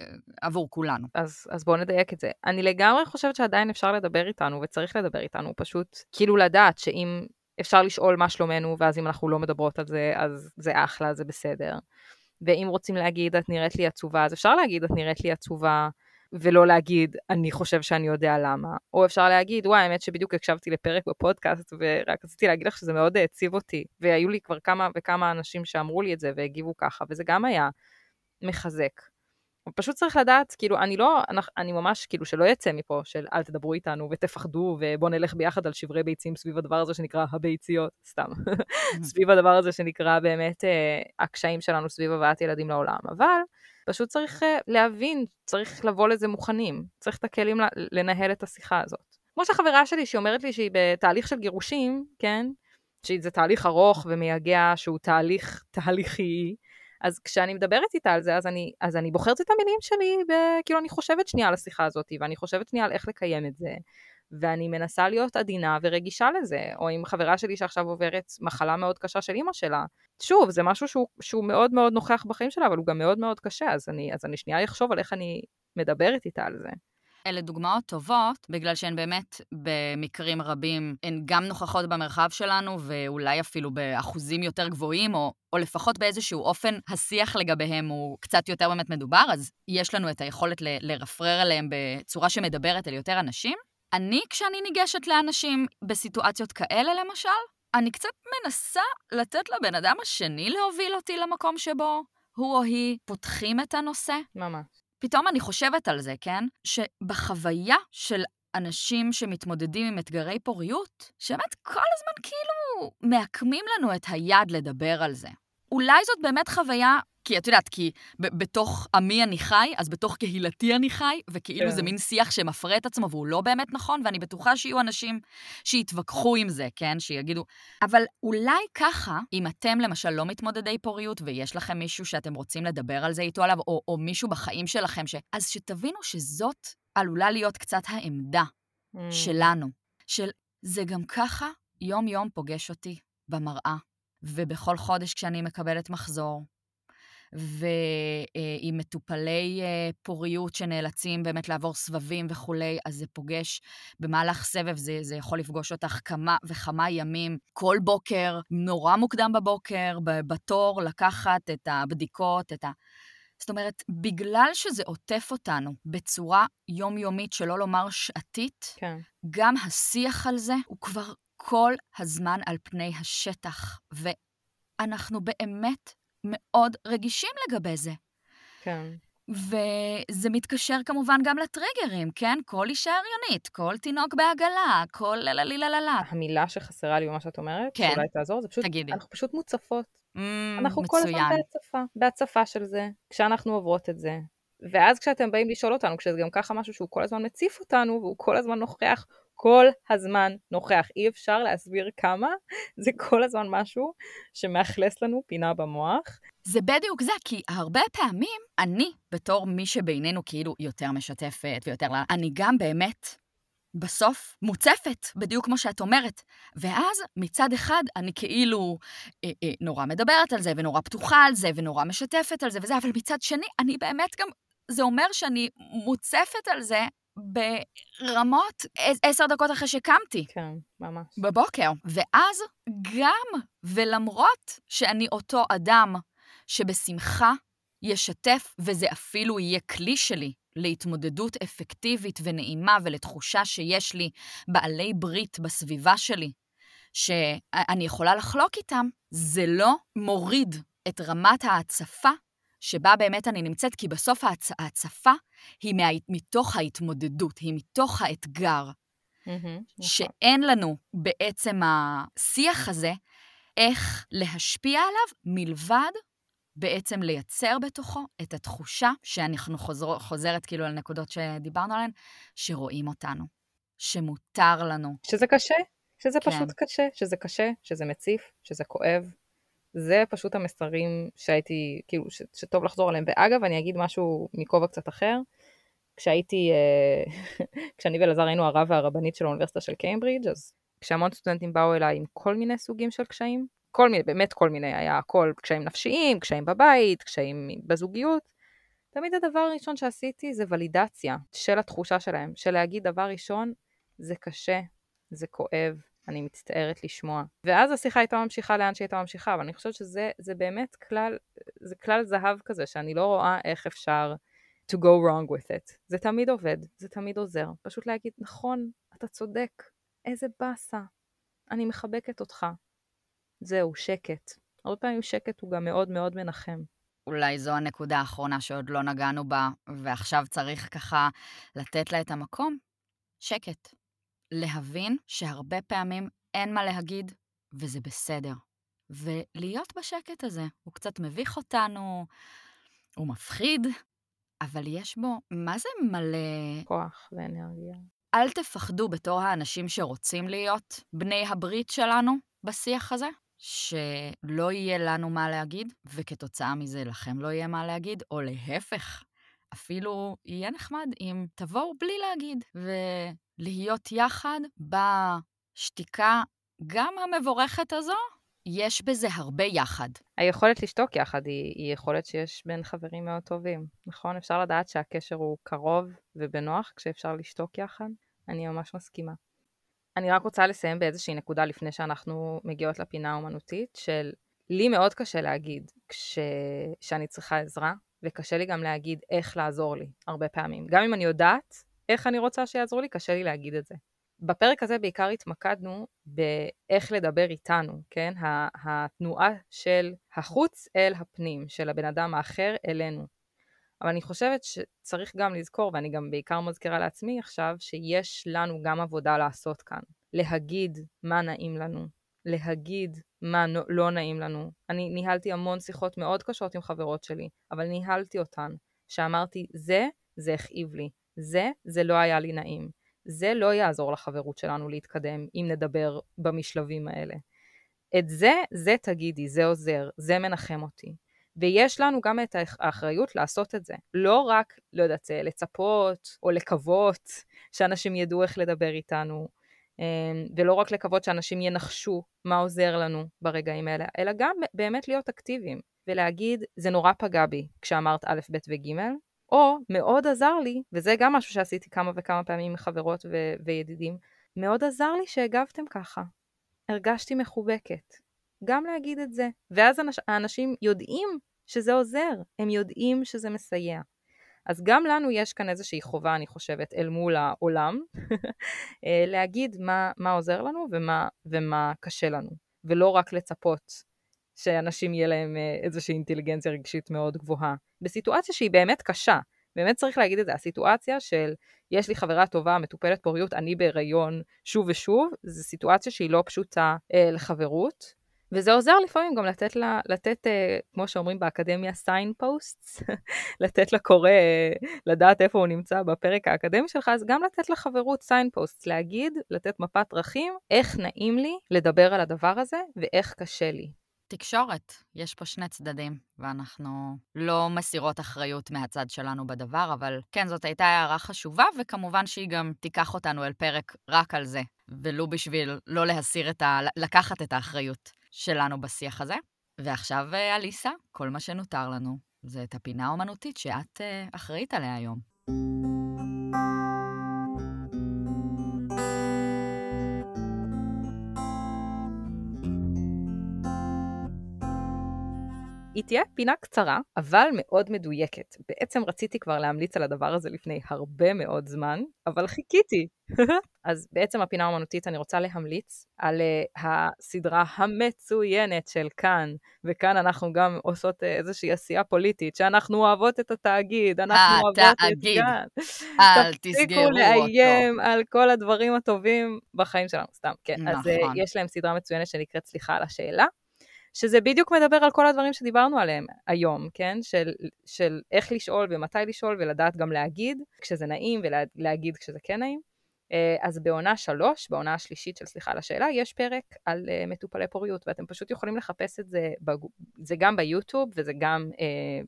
עבור כולנו. אז, אז בואו נדייק את זה. אני לגמרי חושבת שעדיין אפשר לדבר איתנו, וצריך לדבר איתנו, פשוט כאילו לדעת שאם אפשר לשאול מה שלומנו, ואז אם אנחנו לא מדברות על זה, אז זה אחלה, זה בסדר. ואם רוצים להגיד, את נראית לי עצובה, אז אפשר להגיד, את נראית לי עצובה, ולא להגיד, אני חושב שאני יודע למה. או אפשר להגיד, וואי, האמת שבדיוק הקשבתי לפרק בפודקאסט, ורק רציתי להגיד לך שזה מאוד העציב אותי. והיו לי כבר כמה וכמה אנשים שאמרו לי את זה והגיבו ככה, וזה גם היה מחזק. פשוט צריך לדעת, כאילו, אני לא, אני ממש, כאילו, שלא יצא מפה של אל תדברו איתנו ותפחדו ובואו נלך ביחד על שברי ביצים סביב הדבר הזה שנקרא הביציות, סתם, סביב הדבר הזה שנקרא באמת אה, הקשיים שלנו סביב הבאת ילדים לעולם. אבל פשוט צריך אה, להבין, צריך לבוא לזה מוכנים, צריך את הכלים לנהל את השיחה הזאת. כמו שהחברה שלי שהיא אומרת לי שהיא בתהליך של גירושים, כן? שזה תהליך ארוך ומייגע, שהוא תהליך תהליכי, אז כשאני מדברת איתה על זה, אז אני, אז אני בוחרת את המילים שלי, וכאילו אני חושבת שנייה על השיחה הזאת, ואני חושבת שנייה על איך לקיים את זה, ואני מנסה להיות עדינה ורגישה לזה, או עם חברה שלי שעכשיו עוברת מחלה מאוד קשה של אימא שלה. שוב, זה משהו שהוא, שהוא מאוד מאוד נוכח בחיים שלה, אבל הוא גם מאוד מאוד קשה, אז אני, אז אני שנייה אחשוב על איך אני מדברת איתה על זה. אלה דוגמאות טובות, בגלל שהן באמת במקרים רבים, הן גם נוכחות במרחב שלנו, ואולי אפילו באחוזים יותר גבוהים, או, או לפחות באיזשהו אופן השיח לגביהם הוא קצת יותר באמת מדובר, אז יש לנו את היכולת ל- לרפרר עליהם בצורה שמדברת אל יותר אנשים. אני, כשאני ניגשת לאנשים בסיטואציות כאלה, למשל, אני קצת מנסה לתת לבן אדם השני להוביל אותי למקום שבו הוא או היא פותחים את הנושא. ממש. פתאום אני חושבת על זה, כן? שבחוויה של אנשים שמתמודדים עם אתגרי פוריות, שבאמת כל הזמן כאילו מעקמים לנו את היד לדבר על זה. אולי זאת באמת חוויה כי את יודעת, כי בתוך עמי אני חי, אז בתוך קהילתי אני חי, וכאילו כן. זה מין שיח שמפרה את עצמו והוא לא באמת נכון, ואני בטוחה שיהיו אנשים שיתווכחו עם זה, כן? שיגידו... אבל אולי ככה, אם אתם למשל לא מתמודדי פוריות, ויש לכם מישהו שאתם רוצים לדבר על זה איתו עליו, או, או מישהו בחיים שלכם, ש... אז שתבינו שזאת עלולה להיות קצת העמדה mm. שלנו, של זה גם ככה יום-יום פוגש אותי במראה. ובכל חודש כשאני מקבלת מחזור, ועם מטופלי אה, פוריות שנאלצים באמת לעבור סבבים וכולי, אז זה פוגש במהלך סבב, זה, זה יכול לפגוש אותך כמה וכמה ימים, כל בוקר, נורא מוקדם בבוקר, בתור, לקחת את הבדיקות, את ה... זאת אומרת, בגלל שזה עוטף אותנו בצורה יומיומית, שלא לומר שעתית, כן. גם השיח על זה הוא כבר כל הזמן על פני השטח, ואנחנו באמת מאוד רגישים לגבי זה. כן. וזה מתקשר כמובן גם לטריגרים, כן? כל אישה הריונית, כל תינוק בעגלה, כל לה לה לה לה לה. המילה שחסרה לי במה שאת אומרת, כן. שאולי תעזור, זה פשוט, תגידי. אנחנו פשוט מוצפות. Mm, אנחנו מצוין. כל הזמן בהצפה, בהצפה של זה, כשאנחנו עוברות את זה. ואז כשאתם באים לשאול אותנו, כשזה גם ככה משהו שהוא כל הזמן מציף אותנו, והוא כל הזמן נוכח, כל הזמן נוכח. אי אפשר להסביר כמה, זה כל הזמן משהו שמאכלס לנו פינה במוח. זה בדיוק זה, כי הרבה פעמים אני, בתור מי שבינינו כאילו יותר משתפת ויותר... אני גם באמת בסוף מוצפת, בדיוק כמו שאת אומרת. ואז מצד אחד אני כאילו אה, אה, נורא מדברת על זה, ונורא פתוחה על זה, ונורא משתפת על זה וזה, אבל מצד שני, אני באמת גם, זה אומר שאני מוצפת על זה ברמות עשר דקות אחרי שקמתי. כן, ממש. בבוקר. ואז גם, ולמרות שאני אותו אדם שבשמחה ישתף, וזה אפילו יהיה כלי שלי להתמודדות אפקטיבית ונעימה ולתחושה שיש לי בעלי ברית בסביבה שלי, שאני יכולה לחלוק איתם, זה לא מוריד את רמת ההצפה שבה באמת אני נמצאת, כי בסוף ההצ... ההצפה היא מה... מתוך ההתמודדות, היא מתוך האתגר. Mm-hmm, שאין לנו בעצם השיח הזה איך להשפיע עליו מלבד בעצם לייצר בתוכו את התחושה שאנחנו חוזר, חוזרת כאילו על נקודות שדיברנו עליהן, שרואים אותנו, שמותר לנו. שזה קשה, שזה כן. פשוט קשה, שזה קשה, שזה מציף, שזה כואב, זה פשוט המסרים שהייתי, כאילו, ש, שטוב לחזור עליהם. ואגב, אני אגיד משהו מכובע קצת אחר. כשהייתי, אה, כשאני ואלעזר היינו הרב והרבנית של האוניברסיטה של קיימברידג', אז כשהמון סטודנטים באו אליי עם כל מיני סוגים של קשיים, כל מיני, באמת כל מיני, היה הכל, קשיים נפשיים, קשיים בבית, קשיים בזוגיות, תמיד הדבר הראשון שעשיתי זה ולידציה של התחושה שלהם, של להגיד דבר ראשון, זה קשה, זה כואב, אני מצטערת לשמוע. ואז השיחה הייתה ממשיכה לאן שהיא הייתה ממשיכה, אבל אני חושבת שזה באמת כלל, זה כלל זהב כזה, שאני לא רואה איך אפשר to go wrong with it. זה תמיד עובד, זה תמיד עוזר. פשוט להגיד, נכון, אתה צודק, איזה באסה, אני מחבקת אותך. זהו, שקט. הרבה פעמים שקט הוא גם מאוד מאוד מנחם. אולי זו הנקודה האחרונה שעוד לא נגענו בה, ועכשיו צריך ככה לתת לה את המקום? שקט. להבין שהרבה פעמים אין מה להגיד, וזה בסדר. ולהיות בשקט הזה. הוא קצת מביך אותנו, הוא מפחיד, אבל יש בו, מה זה מלא... כוח ואנרגיה. אל תפחדו בתור האנשים שרוצים להיות בני הברית שלנו בשיח הזה, שלא יהיה לנו מה להגיד, וכתוצאה מזה לכם לא יהיה מה להגיד, או להפך, אפילו יהיה נחמד אם תבואו בלי להגיד, ולהיות יחד בשתיקה גם המבורכת הזו, יש בזה הרבה יחד. היכולת לשתוק יחד היא, היא יכולת שיש בין חברים מאוד טובים, נכון? אפשר לדעת שהקשר הוא קרוב ובנוח כשאפשר לשתוק יחד? אני ממש מסכימה. אני רק רוצה לסיים באיזושהי נקודה לפני שאנחנו מגיעות לפינה האומנותית, של לי מאוד קשה להגיד כש... שאני צריכה עזרה, וקשה לי גם להגיד איך לעזור לי, הרבה פעמים. גם אם אני יודעת איך אני רוצה שיעזרו לי, קשה לי להגיד את זה. בפרק הזה בעיקר התמקדנו באיך לדבר איתנו, כן? התנועה של החוץ אל הפנים, של הבן אדם האחר אלינו. אבל אני חושבת שצריך גם לזכור, ואני גם בעיקר מזכירה לעצמי עכשיו, שיש לנו גם עבודה לעשות כאן. להגיד מה נעים לנו, להגיד מה לא נעים לנו. אני ניהלתי המון שיחות מאוד קשות עם חברות שלי, אבל ניהלתי אותן, שאמרתי, זה, זה הכאיב לי, זה, זה לא היה לי נעים. זה לא יעזור לחברות שלנו להתקדם אם נדבר במשלבים האלה. את זה, זה תגידי, זה עוזר, זה מנחם אותי. ויש לנו גם את האחריות לעשות את זה. לא רק, לא יודעת, לצפות או לקוות שאנשים ידעו איך לדבר איתנו, אמ, ולא רק לקוות שאנשים ינחשו מה עוזר לנו ברגעים האלה, אלא גם באמת להיות אקטיביים ולהגיד, זה נורא פגע בי כשאמרת א', ב' וג', או מאוד עזר לי, וזה גם משהו שעשיתי כמה וכמה פעמים עם חברות ו- וידידים, מאוד עזר לי שהגבתם ככה. הרגשתי מחובקת. גם להגיד את זה. ואז אנש- האנשים יודעים שזה עוזר, הם יודעים שזה מסייע. אז גם לנו יש כאן איזושהי חובה, אני חושבת, אל מול העולם, אה, להגיד מה, מה עוזר לנו ומה, ומה קשה לנו, ולא רק לצפות שאנשים יהיה להם אה, איזושהי אינטליגנציה רגשית מאוד גבוהה, בסיטואציה שהיא באמת קשה. באמת צריך להגיד את זה, הסיטואציה של יש לי חברה טובה, מטופלת פוריות, אני בהיריון שוב ושוב, זו סיטואציה שהיא לא פשוטה אה, לחברות, וזה עוזר לפעמים גם לתת, לה, לתת אה, כמו שאומרים באקדמיה, sign posts, לתת לקורא אה, לדעת איפה הוא נמצא בפרק האקדמי שלך, אז גם לתת לחברות sign posts, להגיד, לתת מפת דרכים, איך נעים לי לדבר על הדבר הזה ואיך קשה לי. תקשורת, יש פה שני צדדים, ואנחנו לא מסירות אחריות מהצד שלנו בדבר, אבל כן, זאת הייתה הערה חשובה, וכמובן שהיא גם תיקח אותנו אל פרק רק על זה, ולו בשביל לא להסיר את ה... לקחת את האחריות שלנו בשיח הזה. ועכשיו, אה, אליסה, כל מה שנותר לנו זה את הפינה האומנותית שאת אה, אחראית עליה היום. היא תהיה פינה קצרה, אבל מאוד מדויקת. בעצם רציתי כבר להמליץ על הדבר הזה לפני הרבה מאוד זמן, אבל חיכיתי. אז בעצם הפינה האומנותית אני רוצה להמליץ על uh, הסדרה המצוינת של כאן, וכאן אנחנו גם עושות uh, איזושהי עשייה פוליטית, שאנחנו אוהבות את התאגיד, אנחנו אוהבות את כאן. אל תסגרו אותו. תפסיקו לאיים על כל הדברים הטובים בחיים שלנו, סתם, כן. נכון. אז uh, יש להם סדרה מצוינת שנקראת סליחה על השאלה. שזה בדיוק מדבר על כל הדברים שדיברנו עליהם היום, כן? של, של איך לשאול ומתי לשאול ולדעת גם להגיד כשזה נעים ולהגיד כשזה כן נעים. אה, אז בעונה שלוש, בעונה השלישית של סליחה על השאלה, יש פרק על uh, מטופלי פוריות, ואתם פשוט יכולים לחפש את זה, זה גם ביוטיוב וזה גם uh,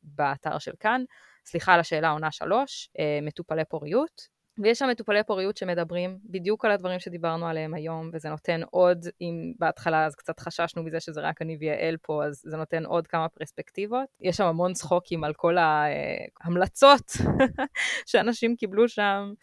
באתר של כאן. סליחה על השאלה, עונה שלוש, uh, מטופלי פוריות, ויש שם מטופלי פוריות שמדברים בדיוק על הדברים שדיברנו עליהם היום, וזה נותן עוד, אם בהתחלה אז קצת חששנו מזה שזה רק אני ויעל פה, אז זה נותן עוד כמה פרספקטיבות. יש שם המון צחוקים על כל ההמלצות שאנשים קיבלו שם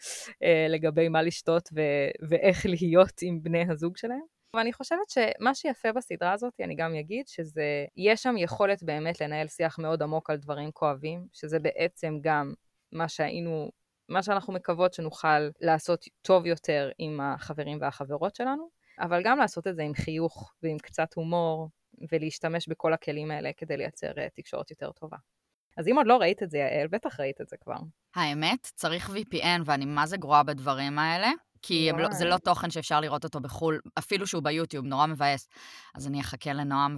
אה, לגבי מה לשתות ו- ואיך להיות עם בני הזוג שלהם. ואני חושבת שמה שיפה בסדרה הזאת, אני גם אגיד, שזה, יש שם יכולת באמת לנהל שיח מאוד עמוק על דברים כואבים, שזה בעצם גם מה שהיינו, מה שאנחנו מקוות שנוכל לעשות טוב יותר עם החברים והחברות שלנו, אבל גם לעשות את זה עם חיוך ועם קצת הומור, ולהשתמש בכל הכלים האלה כדי לייצר אה, תקשורת יותר טובה. אז אם עוד לא ראית את זה, יעל, בטח ראית את זה כבר. האמת, צריך VPN, ואני מה זה גרועה בדברים האלה. כי לא, זה לא תוכן שאפשר לראות אותו בחו"ל, אפילו שהוא ביוטיוב, נורא מבאס. אז אני אחכה לנועם,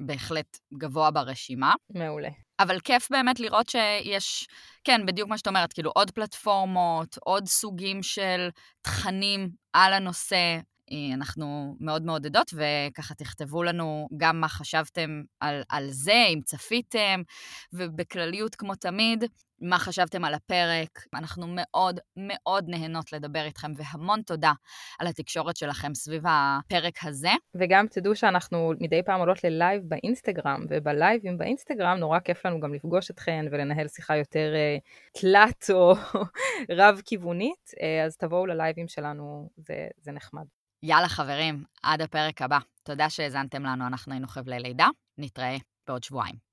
ובהחלט גבוה ברשימה. מעולה. אבל כיף באמת לראות שיש, כן, בדיוק מה שאת אומרת, כאילו עוד פלטפורמות, עוד סוגים של תכנים על הנושא, אנחנו מאוד מעודדות, וככה תכתבו לנו גם מה חשבתם על, על זה, אם צפיתם, ובכלליות, כמו תמיד, מה חשבתם על הפרק. אנחנו מאוד מאוד נהנות לדבר איתכם, והמון תודה על התקשורת שלכם סביב הפרק הזה. וגם תדעו שאנחנו מדי פעם עולות ללייב באינסטגרם, ובלייבים באינסטגרם נורא כיף לנו גם לפגוש אתכן ולנהל שיחה יותר uh, תלת או רב-כיוונית, uh, אז תבואו ללייבים שלנו, זה, זה נחמד. יאללה חברים, עד הפרק הבא. תודה שהאזנתם לנו, אנחנו היינו חבלי לידה, נתראה בעוד שבועיים.